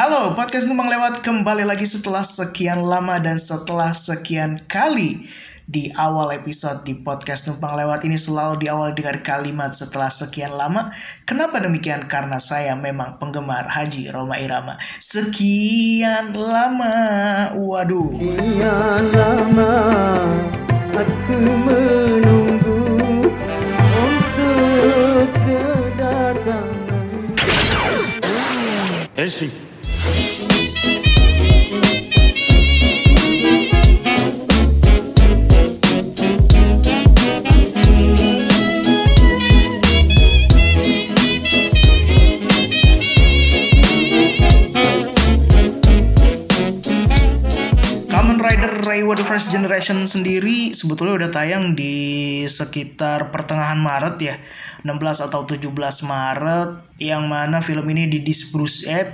Halo, podcast Numpang Lewat kembali lagi setelah sekian lama dan setelah sekian kali di awal episode di podcast Numpang Lewat ini selalu diawali dengan kalimat setelah sekian lama. Kenapa demikian? Karena saya memang penggemar Haji Roma Irama. Sekian lama. Waduh. Sekian lama aku menunggu untuk kedatangan 変 First Generation sendiri sebetulnya udah tayang di sekitar pertengahan Maret ya. 16 atau 17 Maret yang mana film ini didistribusi eh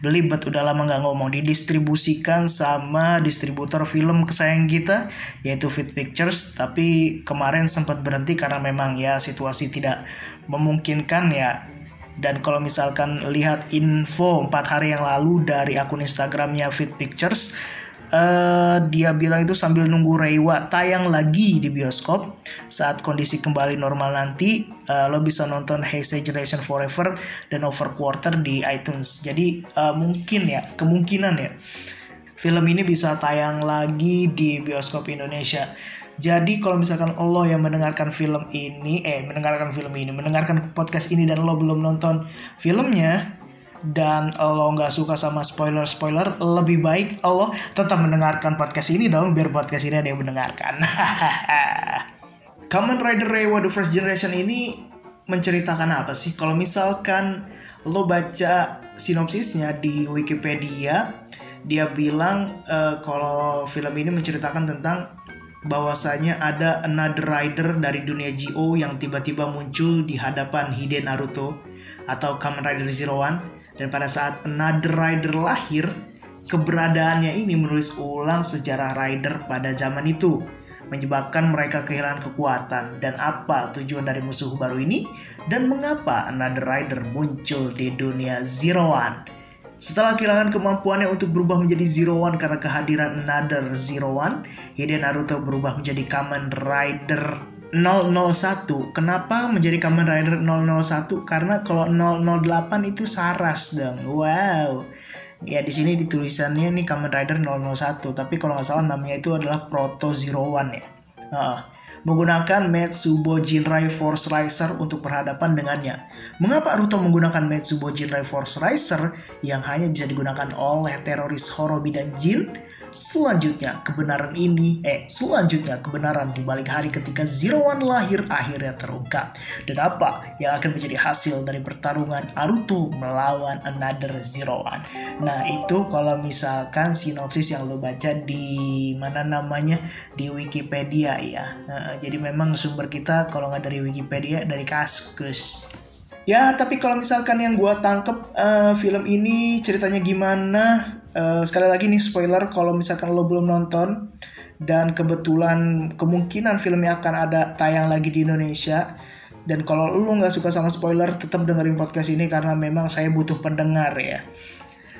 belibet. Udah lama nggak ngomong. Didistribusikan sama distributor film kesayangan kita yaitu Fit Pictures. Tapi kemarin sempat berhenti karena memang ya situasi tidak memungkinkan ya. Dan kalau misalkan lihat info 4 hari yang lalu dari akun Instagramnya Fit Pictures, eh dia bilang itu sambil nunggu Reiwa tayang lagi di bioskop saat kondisi kembali normal nanti eh, lo bisa nonton Heisei Generation Forever dan Over Quarter di iTunes. Jadi eh, mungkin ya kemungkinan ya film ini bisa tayang lagi di bioskop Indonesia. Jadi kalau misalkan lo yang mendengarkan film ini, eh mendengarkan film ini, mendengarkan podcast ini dan lo belum nonton filmnya dan lo nggak suka sama spoiler-spoiler, lebih baik lo tetap mendengarkan podcast ini dong biar podcast ini ada yang mendengarkan. Kamen Rider Reiwa The First Generation ini menceritakan apa sih? Kalau misalkan lo baca sinopsisnya di Wikipedia, dia bilang eh, kalau film ini menceritakan tentang bahwasanya ada another rider dari dunia GO yang tiba-tiba muncul di hadapan Hiden Naruto atau Kamen Rider Zero One dan pada saat another rider lahir keberadaannya ini menulis ulang sejarah rider pada zaman itu menyebabkan mereka kehilangan kekuatan dan apa tujuan dari musuh baru ini dan mengapa another rider muncul di dunia Zero One. Setelah kehilangan kemampuannya untuk berubah menjadi Zero One karena kehadiran Another Zero One, Hiden Naruto berubah menjadi Kamen Rider 001. Kenapa menjadi Kamen Rider 001? Karena kalau 008 itu Saras dong. Wow. Ya di sini ditulisannya nih Kamen Rider 001, tapi kalau nggak salah namanya itu adalah Proto Zero One ya. Heeh menggunakan Metsubo Jinrai Force Riser untuk berhadapan dengannya. Mengapa Naruto menggunakan Metsubo Jinrai Force Riser yang hanya bisa digunakan oleh teroris Horobi dan Jin? Selanjutnya, kebenaran ini, eh, selanjutnya kebenaran di balik hari ketika Zero One lahir akhirnya terungkap. Dan apa yang akan menjadi hasil dari pertarungan Naruto melawan Another Zero One? Nah, itu kalau misalkan sinopsis yang lo baca di mana namanya di Wikipedia ya. Nah, jadi memang sumber kita kalau nggak dari Wikipedia dari Kaskus. Ya, tapi kalau misalkan yang gua tangkep eh, film ini ceritanya gimana? Eh, sekali lagi nih spoiler kalau misalkan lo belum nonton dan kebetulan kemungkinan filmnya akan ada tayang lagi di Indonesia dan kalau lo nggak suka sama spoiler tetap dengerin podcast ini karena memang saya butuh pendengar ya.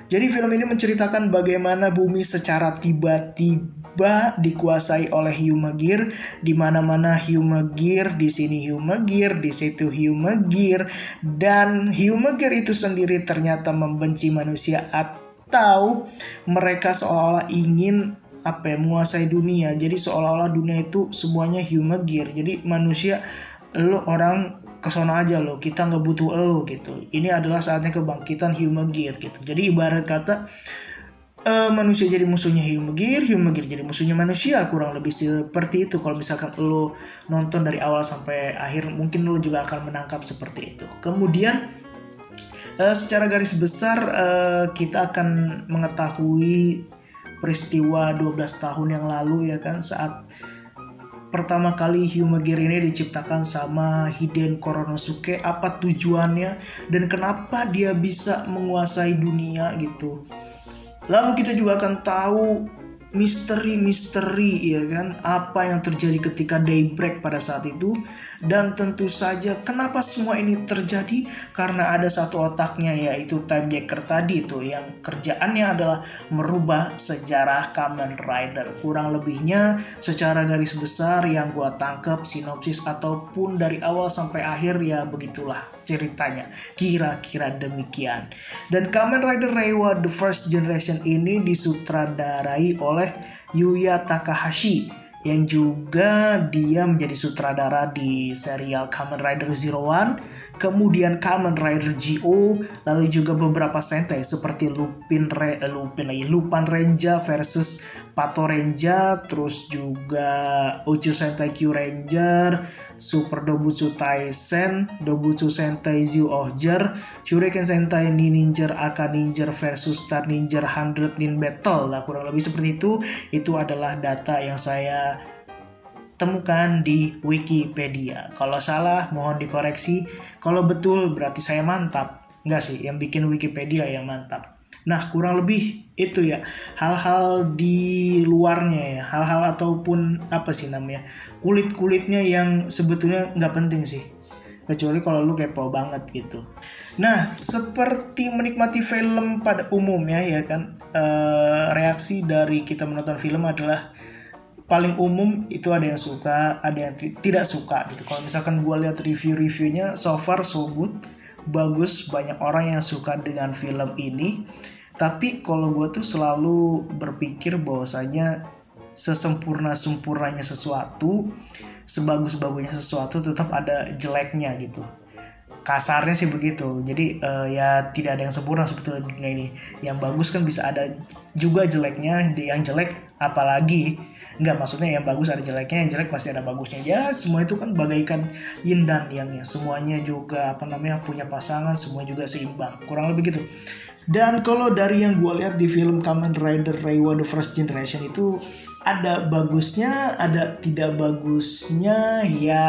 Jadi film ini menceritakan bagaimana bumi secara tiba-tiba dikuasai oleh Humagir, di mana-mana Humagir, di sini Humagir, di situ Humagir, dan Humagir itu sendiri ternyata membenci manusia atau mereka seolah-olah ingin apa ya menguasai dunia. Jadi seolah-olah dunia itu semuanya Humagir. Jadi manusia lo orang ke sana aja lo kita nggak butuh lo gitu. Ini adalah saatnya kebangkitan Humagir gitu. Jadi ibarat kata eh, manusia jadi musuhnya Humagir Humagir jadi musuhnya manusia. Kurang lebih seperti itu. Kalau misalkan lo nonton dari awal sampai akhir mungkin lo juga akan menangkap seperti itu. Kemudian eh, secara garis besar eh, kita akan mengetahui peristiwa 12 tahun yang lalu ya kan saat pertama kali Humagir ini diciptakan sama Hiden Koronosuke. Apa tujuannya dan kenapa dia bisa menguasai dunia gitu. Lalu kita juga akan tahu misteri-misteri ya kan apa yang terjadi ketika daybreak pada saat itu Dan tentu saja kenapa semua ini terjadi? Karena ada satu otaknya yaitu Time Jacker tadi tuh yang kerjaannya adalah merubah sejarah Kamen Rider. Kurang lebihnya secara garis besar yang gua tangkap sinopsis ataupun dari awal sampai akhir ya begitulah ceritanya. Kira-kira demikian. Dan Kamen Rider Reiwa The First Generation ini disutradarai oleh Yuya Takahashi yang juga dia menjadi sutradara di serial Kamen Rider Zero One, kemudian Kamen Rider GO, lalu juga beberapa sentai seperti Lupin Re, eh, Lupin lagi Lupan Renja versus Pato Renja, terus juga Uchu Sentai Q Ranger, Super Dobutsu Taisen, Dobutsu Sentai Zyu Ohger, Shuriken Sentai Ninja Aka Ninja versus Star Ninja 100 Nin Battle. Lah kurang lebih seperti itu. Itu adalah data yang saya temukan di Wikipedia. Kalau salah mohon dikoreksi. Kalau betul berarti saya mantap. Enggak sih, yang bikin Wikipedia yang mantap. Nah, kurang lebih itu ya hal-hal di luarnya ya, hal-hal ataupun apa sih namanya kulit-kulitnya yang sebetulnya nggak penting sih, kecuali kalau lu kepo banget gitu. Nah, seperti menikmati film pada umumnya ya kan, e, reaksi dari kita menonton film adalah paling umum itu ada yang suka, ada yang tidak suka gitu. Kalau misalkan gue lihat review-reviewnya, so far so good, bagus, banyak orang yang suka dengan film ini tapi kalau gue tuh selalu berpikir bahwasanya sesempurna-sempurnanya sesuatu, sebagus-bagusnya sesuatu tetap ada jeleknya gitu. Kasarnya sih begitu. Jadi uh, ya tidak ada yang sempurna sebetulnya dunia ini. Yang bagus kan bisa ada juga jeleknya, yang jelek apalagi Enggak maksudnya yang bagus ada jeleknya, yang jelek pasti ada bagusnya. Ya semua itu kan bagaikan yin dan yang ya. Semuanya juga apa namanya punya pasangan, semua juga seimbang. Kurang lebih gitu. Dan kalau dari yang gue lihat di film Kamen Rider Reiwa The First Generation itu ada bagusnya, ada tidak bagusnya, ya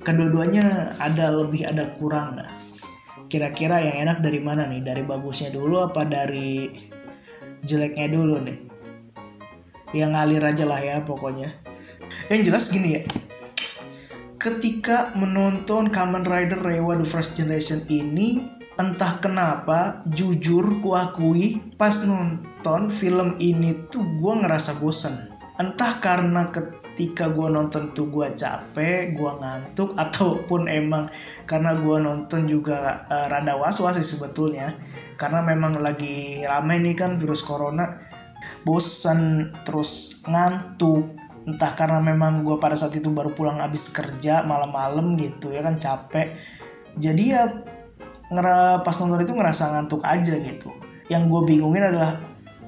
kedua-duanya ada lebih ada kurang lah. Kira-kira yang enak dari mana nih? Dari bagusnya dulu apa dari jeleknya dulu nih? Yang ngalir aja lah ya pokoknya. Yang jelas gini ya. Ketika menonton Kamen Rider Reiwa The First Generation ini entah kenapa jujur kuakui pas nonton film ini tuh gue ngerasa bosen entah karena ketika gue nonton tuh gue capek gue ngantuk ataupun emang karena gue nonton juga uh, rada was was sih sebetulnya karena memang lagi ramai nih kan virus corona bosen terus ngantuk. Entah karena memang gue pada saat itu baru pulang abis kerja malam-malam gitu ya kan capek. Jadi ya ngera pas nonton itu ngerasa ngantuk aja gitu. Yang gue bingungin adalah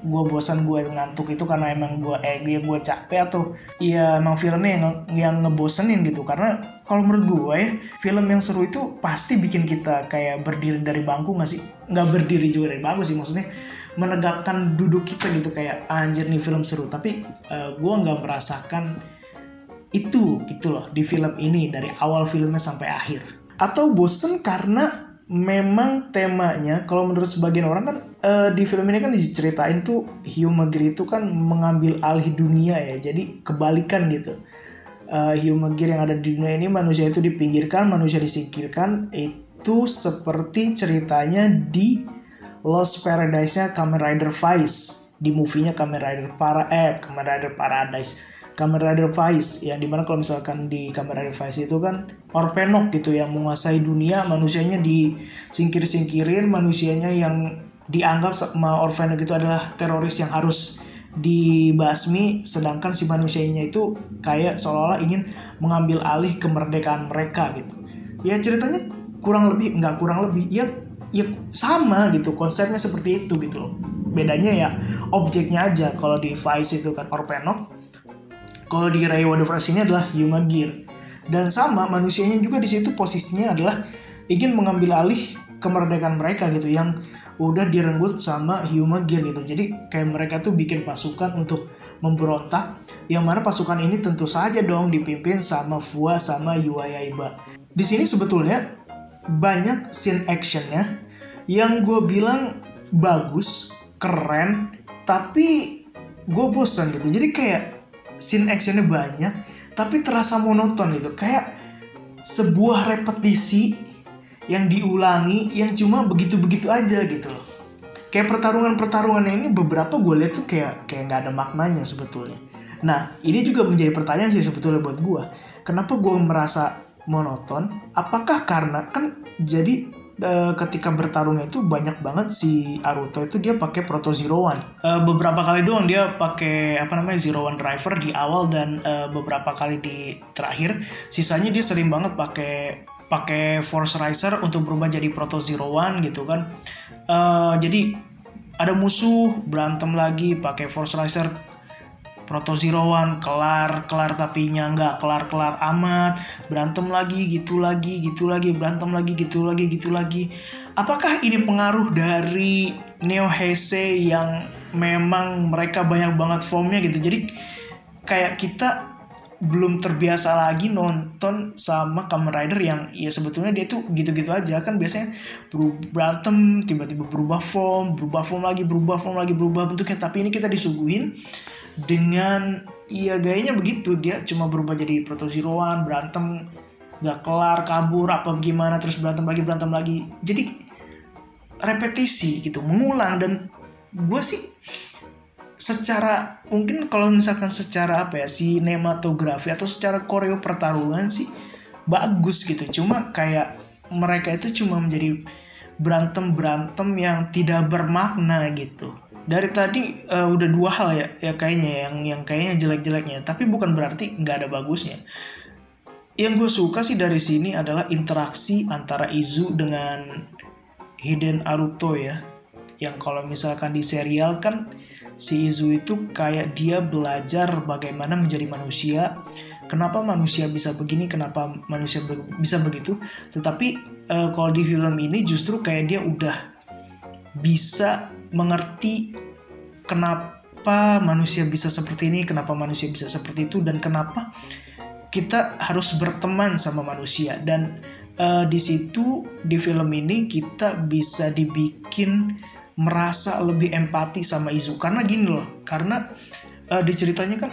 gue bosan gue ngantuk itu karena emang gue eh dia gue capek atau iya emang filmnya yang yang ngebosenin gitu. Karena kalau menurut gue ya film yang seru itu pasti bikin kita kayak berdiri dari bangku nggak sih? Nggak berdiri juga dari bangku sih maksudnya menegakkan duduk kita gitu kayak anjir nih film seru. Tapi uh, gue nggak merasakan itu gitu loh di film ini dari awal filmnya sampai akhir. Atau bosen karena memang temanya kalau menurut sebagian orang kan uh, di film ini kan diceritain tuh Hugh McGregor itu kan mengambil alih dunia ya jadi kebalikan gitu. Uh, Hugh yang ada di dunia ini manusia itu dipinggirkan manusia disingkirkan itu seperti ceritanya di Lost Paradise-nya Kamen Rider Vice. Di movie-nya Kamen Rider para eh Kamen Rider Paradise. Kamen Rider Vice yang di mana kalau misalkan di Kamen Rider Vice itu kan Orphenok gitu yang menguasai dunia manusianya disingkir-singkirin manusianya yang dianggap sama Orphenok itu adalah teroris yang harus dibasmi sedangkan si manusianya itu kayak seolah-olah ingin mengambil alih kemerdekaan mereka gitu. Ya ceritanya kurang lebih nggak kurang lebih ya ya sama gitu konsepnya seperti itu gitu loh bedanya ya objeknya aja kalau di Vice itu kan Orphenok kalau di Ray First ini adalah Yuma Gear. Dan sama manusianya juga di situ posisinya adalah ingin mengambil alih kemerdekaan mereka gitu yang udah direnggut sama Hyuma Gear gitu. Jadi kayak mereka tuh bikin pasukan untuk memberontak yang mana pasukan ini tentu saja dong dipimpin sama Fua sama Yuayaiba. Di sini sebetulnya banyak scene actionnya yang gue bilang bagus, keren, tapi gue bosan gitu. Jadi kayak scene actionnya banyak tapi terasa monoton gitu. Kayak sebuah repetisi yang diulangi yang cuma begitu-begitu aja gitu loh. Kayak pertarungan-pertarungan ini beberapa gue lihat tuh kayak kayak nggak ada maknanya sebetulnya. Nah ini juga menjadi pertanyaan sih sebetulnya buat gue kenapa gue merasa monoton? Apakah karena kan jadi eh, ketika bertarungnya itu banyak banget si Aruto itu dia pakai Proto Zero One. Eh, beberapa kali doang dia pakai apa namanya Zero One Driver di awal dan eh, beberapa kali di terakhir. Sisanya dia sering banget pakai pakai Force Riser untuk berubah jadi Proto Zero One gitu kan. Eh, jadi ada musuh berantem lagi pakai Force Riser Proto Zero One kelar kelar tapi nggak kelar kelar amat. Berantem lagi gitu lagi gitu lagi berantem lagi gitu lagi gitu lagi. Apakah ini pengaruh dari Neo Heisei yang memang mereka banyak banget formnya gitu? Jadi kayak kita belum terbiasa lagi nonton sama Kamen Rider yang ya sebetulnya dia tuh gitu-gitu aja. Kan biasanya berantem tiba-tiba berubah form berubah form lagi berubah form lagi berubah bentuknya. Tapi ini kita disuguhin dengan ya gayanya begitu. Dia cuma berubah jadi Proto Zero One berantem nggak kelar kabur apa gimana terus berantem lagi berantem lagi. Jadi repetisi gitu mengulang. Dan gue sih secara mungkin kalau misalkan secara apa ya sinematografi atau secara koreo pertarungan sih bagus gitu. Cuma kayak mereka itu cuma menjadi berantem berantem yang tidak bermakna gitu dari tadi eh, udah dua hal ya ya kayaknya yang yang kayaknya jelek-jeleknya. Tapi bukan berarti nggak ada bagusnya. Yang gue suka sih dari sini adalah interaksi antara Izu dengan Hiden Aruto ya. Yang kalau misalkan di serial kan si Izu itu kayak dia belajar bagaimana menjadi manusia. Kenapa manusia bisa begini kenapa manusia be- bisa begitu? Tetapi eh, kalau di film ini justru kayak dia udah bisa mengerti kenapa manusia bisa seperti ini kenapa manusia bisa seperti itu dan kenapa kita harus berteman sama manusia. Dan eh, di situ di film ini kita bisa dibikin merasa lebih empati sama Izu karena gini loh karena eh, di ceritanya kan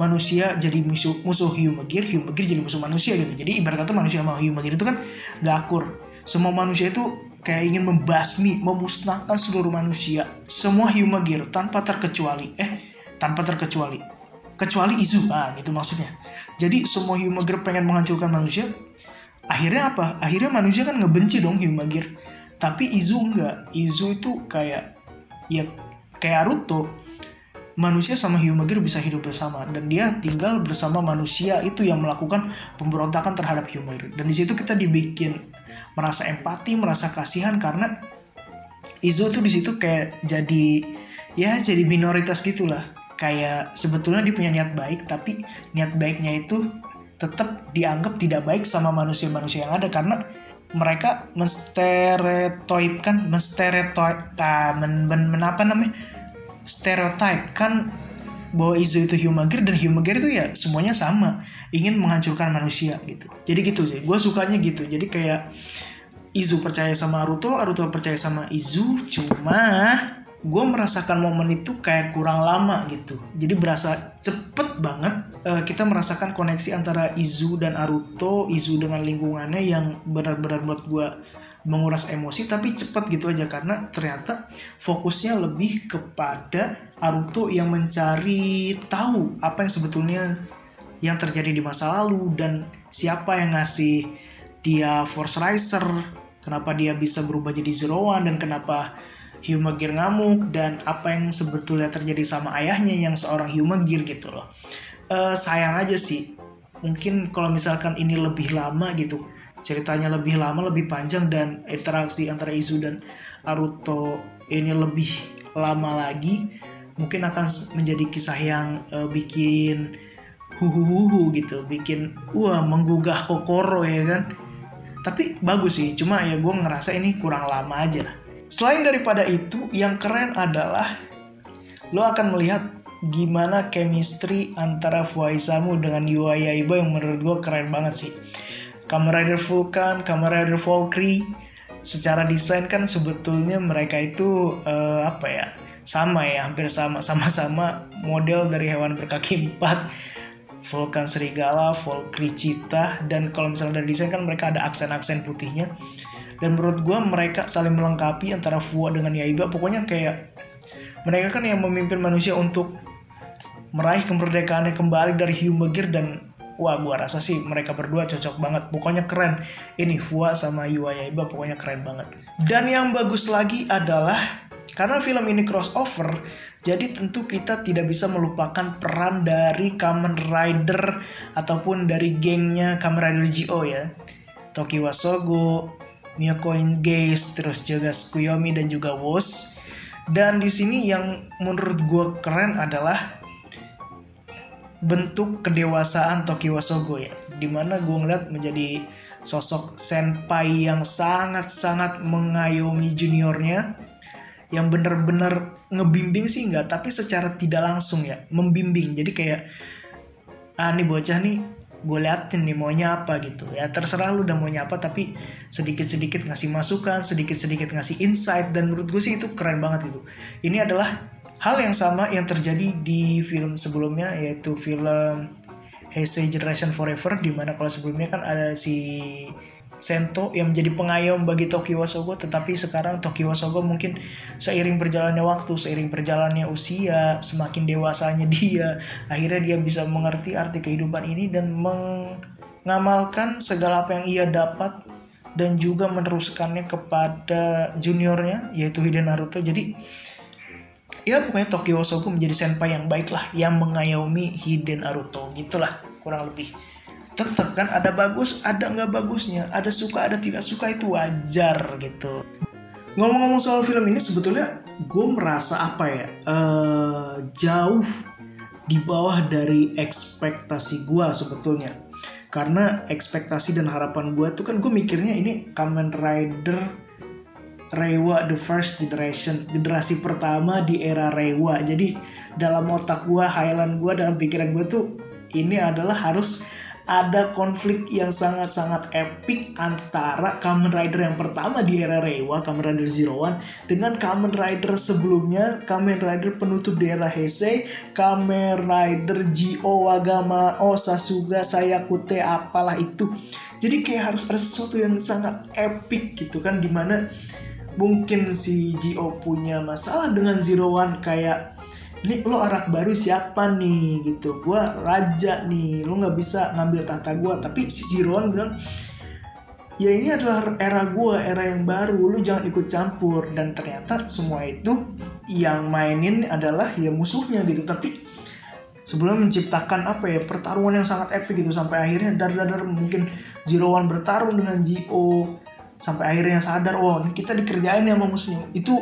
manusia jadi musuh musuh Hyumegir Hyumegir jadi musuh manusia gitu. Jadi ibarat kata manusia sama Hyumegir itu kan gak akur. Semua manusia itu kayak ingin membasmi memusnahkan seluruh manusia. Semua Hyumegir tanpa terkecuali eh tanpa terkecuali. Kecuali Izu ah itu maksudnya. Jadi semua Hyumegir pengen menghancurkan manusia akhirnya apa? Akhirnya manusia kan ngebenci dong Hyumegir tapi Izu enggak. Izu itu kayak ya kayak Naruto. Manusia sama Hyumegir bisa hidup bersama. Dan dia tinggal bersama manusia itu yang melakukan pemberontakan terhadap Hyumegir dan di situ kita dibikin merasa empati merasa kasihan karena Izu tuh di situ kayak jadi ya jadi minoritas gitulah. Kayak sebetulnya dia punya niat baik tapi niat baiknya itu tetap dianggap tidak baik sama manusia-manusia yang ada karena mereka menstereotypekan menstereotype ah, men, men, men- apa namanya? Stereotype kan bahwa Izu itu Hyumegir dan Hyumegir itu ya semuanya sama. Ingin menghancurkan manusia gitu. Jadi gitu sih. Gue sukanya gitu. Jadi kayak Izu percaya sama Aruto Aruto percaya sama Izu cuma gue merasakan momen itu kayak kurang lama gitu. Jadi berasa cepet banget eh, kita merasakan koneksi antara Izu dan Aruto Izu dengan lingkungannya yang benar-benar buat gue menguras emosi tapi cepet gitu aja. Karena ternyata fokusnya lebih kepada Aruto yang mencari tahu apa yang sebetulnya yang terjadi di masa lalu dan siapa yang ngasih dia Force Riser kenapa dia bisa berubah jadi Zero One dan kenapa Hyumegir ngamuk dan apa yang sebetulnya terjadi sama ayahnya yang seorang Hyumegir gitu loh. Eh, sayang aja sih. Mungkin kalau misalkan ini lebih lama gitu ceritanya lebih lama lebih panjang dan interaksi antara Izu dan Aruto ini lebih lama lagi mungkin akan menjadi kisah yang eh, bikin huhuhuhu gitu bikin wah menggugah kokoro ya kan? Tapi bagus sih cuma ya gue ngerasa ini kurang lama aja selain daripada itu yang keren adalah lo akan melihat gimana chemistry antara Fuaisamu dengan Yua Yaiba yang menurut gue keren banget sih Kamen Rider Vulcan, Kamen Rider Valkyrie secara desain kan sebetulnya mereka itu eh, apa ya sama ya hampir sama sama-sama model dari hewan berkaki empat. Vulcan Serigala, Valkyrie Cheetah dan kalau misalnya dari desain kan mereka ada aksen-aksen putihnya. Dan menurut gue mereka saling melengkapi antara Fua dengan Yaiba. Pokoknya kayak mereka kan yang memimpin manusia untuk meraih kemerdekaannya kembali dari Humagir dan wah gua rasa sih mereka berdua cocok banget. Pokoknya keren. Ini Fua sama Yua Yaiba pokoknya keren banget. Dan yang bagus lagi adalah karena film ini crossover jadi tentu kita tidak bisa melupakan peran dari Kamen Rider ataupun dari gengnya Kamen Rider GO ya. Toki Wasogo, Miyako Gaze, terus juga Tsukuyomi dan juga Wos. Dan di sini yang menurut gue keren adalah bentuk kedewasaan Toki Wasogo ya di mana gue ngeliat menjadi sosok senpai yang sangat-sangat mengayomi juniornya yang bener-bener ngebimbing sih enggak tapi secara tidak langsung ya membimbing. Jadi kayak ah nih bocah nih gue liatin nih maunya apa gitu. Ya terserah lu udah maunya apa tapi sedikit-sedikit ngasih masukan sedikit-sedikit ngasih insight dan menurut gue sih itu keren banget itu ini adalah Hal yang sama yang terjadi di film sebelumnya yaitu film Heisei Generation Forever di mana kalau sebelumnya kan ada si Sento yang menjadi pengayom bagi Toki Wasogo tetapi sekarang Toki Wasogo mungkin seiring berjalannya waktu, seiring berjalannya usia, semakin dewasanya dia, akhirnya dia bisa mengerti arti kehidupan ini dan mengamalkan segala apa yang ia dapat dan juga meneruskannya kepada juniornya yaitu Hiden Naruto. Jadi ya pokoknya Tokyo Soku menjadi senpai yang baik lah yang mengayomi Hiden Naruto. Gitulah kurang lebih. Tetap kan ada bagus ada nggak bagusnya. Ada suka ada tidak suka itu wajar gitu. Ngomong-ngomong soal film ini sebetulnya gue merasa apa ya uh, jauh di bawah dari ekspektasi gue sebetulnya. Karena ekspektasi dan harapan gue tuh kan gue mikirnya ini Kamen Rider Rewa the first generation generasi pertama di era Rewa jadi dalam otak gue Highland gue dalam pikiran gue tuh ini adalah harus ada konflik yang sangat-sangat epic antara Kamen Rider yang pertama di era Reiwa, Kamen Rider Zero One, dengan Kamen Rider sebelumnya, Kamen Rider penutup di era Heisei, Kamen Rider G.O. Wagama, O Sasuga, Sayakute, apalah itu. Jadi kayak harus ada sesuatu yang sangat epic gitu kan, di mana mungkin si Gio punya masalah dengan Zero One kayak ini lo arak baru siapa nih? Gitu. Gue raja nih lo nggak bisa ngambil tahta gue tapi si Zero One bilang ya ini adalah era gue era yang baru lo jangan ikut campur. Dan ternyata semua itu yang mainin adalah ya musuhnya gitu. Tapi sebelum menciptakan apa ya pertarungan yang sangat epic gitu sampai akhirnya dar dar, dar mungkin Zero One bertarung dengan Gio sampai akhirnya sadar wow, kita dikerjain ya sama musuhnya. Itu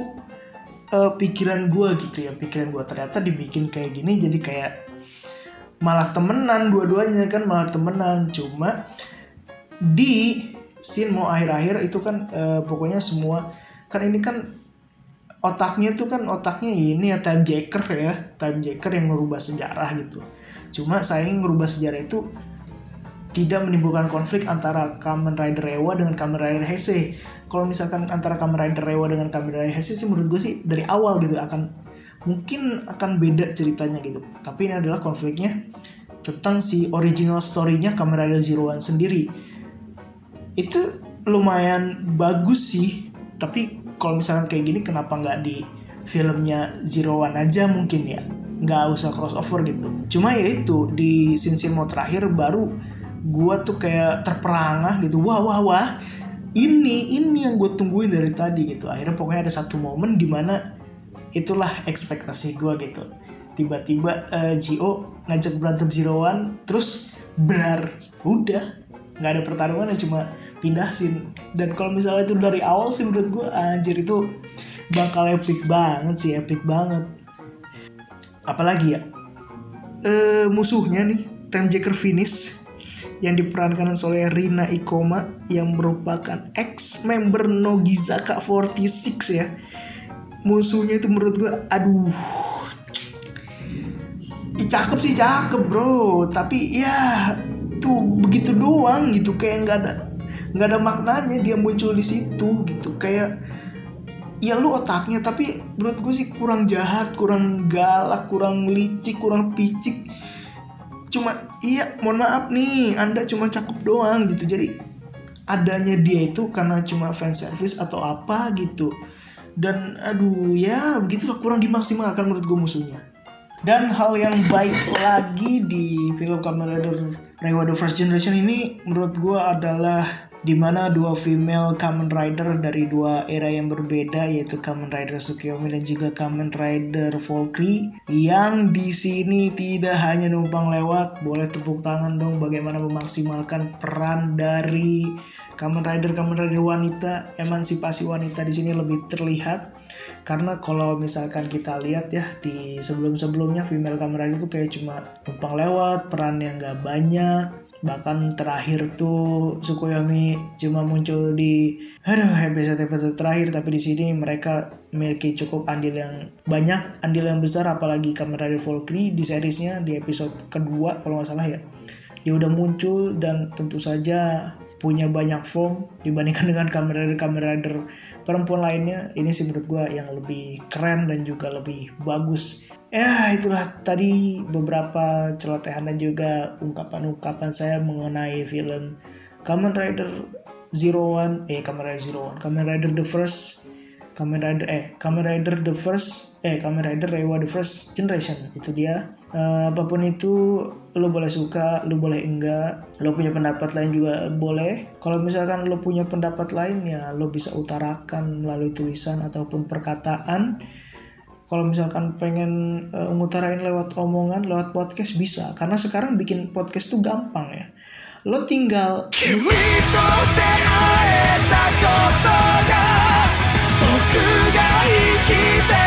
uh, pikiran gue gitu ya pikiran gue ternyata dibikin kayak gini jadi kayak malah temenan dua-duanya kan malah temenan. Cuma di scene mau akhir-akhir itu kan uh, pokoknya semua kan ini kan otaknya tuh kan otaknya ini ya time jacker ya time jacker yang merubah sejarah gitu. Cuma saya ngerubah sejarah itu tidak menimbulkan konflik antara Kamen Rider Rewa dengan Kamen Rider Heisei. Kalau misalkan antara Kamen Rider Rewa dengan Kamen Rider Heisei sih menurut gue sih dari awal gitu akan mungkin akan beda ceritanya gitu. Tapi ini adalah konfliknya tentang si original story-nya Kamen Rider Zero One sendiri. Itu lumayan bagus sih, tapi kalau misalkan kayak gini kenapa nggak di filmnya Zero One aja mungkin ya nggak usah crossover gitu cuma ya itu di scene-scene mau terakhir baru gue tuh kayak terperangah gitu. Wah wah wah. Ini ini yang gue tungguin dari tadi gitu. Akhirnya pokoknya ada satu momen di mana itulah ekspektasi gue gitu. Tiba-tiba uh, Gio ngajak berantem Zero One terus benar udah. Nggak ada pertarungan yang cuma pindah scene. Dan kalau misalnya itu dari awal sih menurut gue anjir itu bakal epic banget sih epic banget. Apalagi ya? Uh, musuhnya nih Time Jacker finish yang diperankan oleh Rina Ikoma yang merupakan ex member Nogizaka 46 ya. Musuhnya itu menurut gue aduh. Ih, cakep sih cakep bro. Tapi ya tuh begitu doang gitu. Kayak nggak ada nggak ada maknanya dia muncul di situ gitu. Kayak ya lu otaknya tapi menurut gue sih kurang jahat kurang galak kurang licik kurang picik cuma iya mohon maaf nih anda cuma cakep doang gitu. Jadi adanya dia itu karena cuma fan service atau apa gitu. Dan aduh ya begitulah kurang dimaksimalkan menurut gue musuhnya. Dan hal yang baik lagi di film Kamen Rider Reiwa The First Generation ini menurut gue adalah di mana dua female Kamen Rider dari dua era yang berbeda yaitu Kamen Rider Tsukiyomi dan juga Kamen Rider Valkyrie yang di sini tidak hanya numpang lewat boleh tepuk tangan dong bagaimana memaksimalkan peran dari Kamen Rider Kamen Rider wanita emansipasi wanita di sini lebih terlihat. Karena kalau misalkan kita lihat ya di sebelum-sebelumnya female Kamen Rider itu kayak cuma numpang lewat peran yang gak banyak bahkan terakhir tuh Sukuyomi cuma muncul di aduh episode episode terakhir. Tapi di sini mereka memiliki cukup andil yang banyak andil yang besar. Apalagi Kamen Rider Valkyrie di seriesnya di episode kedua kalau nggak salah ya. Dia udah muncul dan tentu saja punya banyak form dibandingkan dengan Rider perempuan lainnya ini sih menurut gue yang lebih keren dan juga lebih bagus. Ya itulah tadi beberapa celotehan dan juga ungkapan-ungkapan saya mengenai film Kamen Rider Zero One eh Kamen Rider Zero One Kamen Rider The First Kamen Rider eh Kamen Rider the First eh Kamen Rider Rewa the First Generation itu dia. Uh, apa pun itu lo boleh suka lo boleh enggak lo punya pendapat lain juga boleh. Kalau misalkan lo punya pendapat lain ya lo bisa utarakan melalui tulisan ataupun perkataan. Kalau misalkan pengen uh, ngutarain lewat omongan lewat podcast bisa. Karena sekarang bikin podcast tuh gampang ya. Lo tinggal が生きて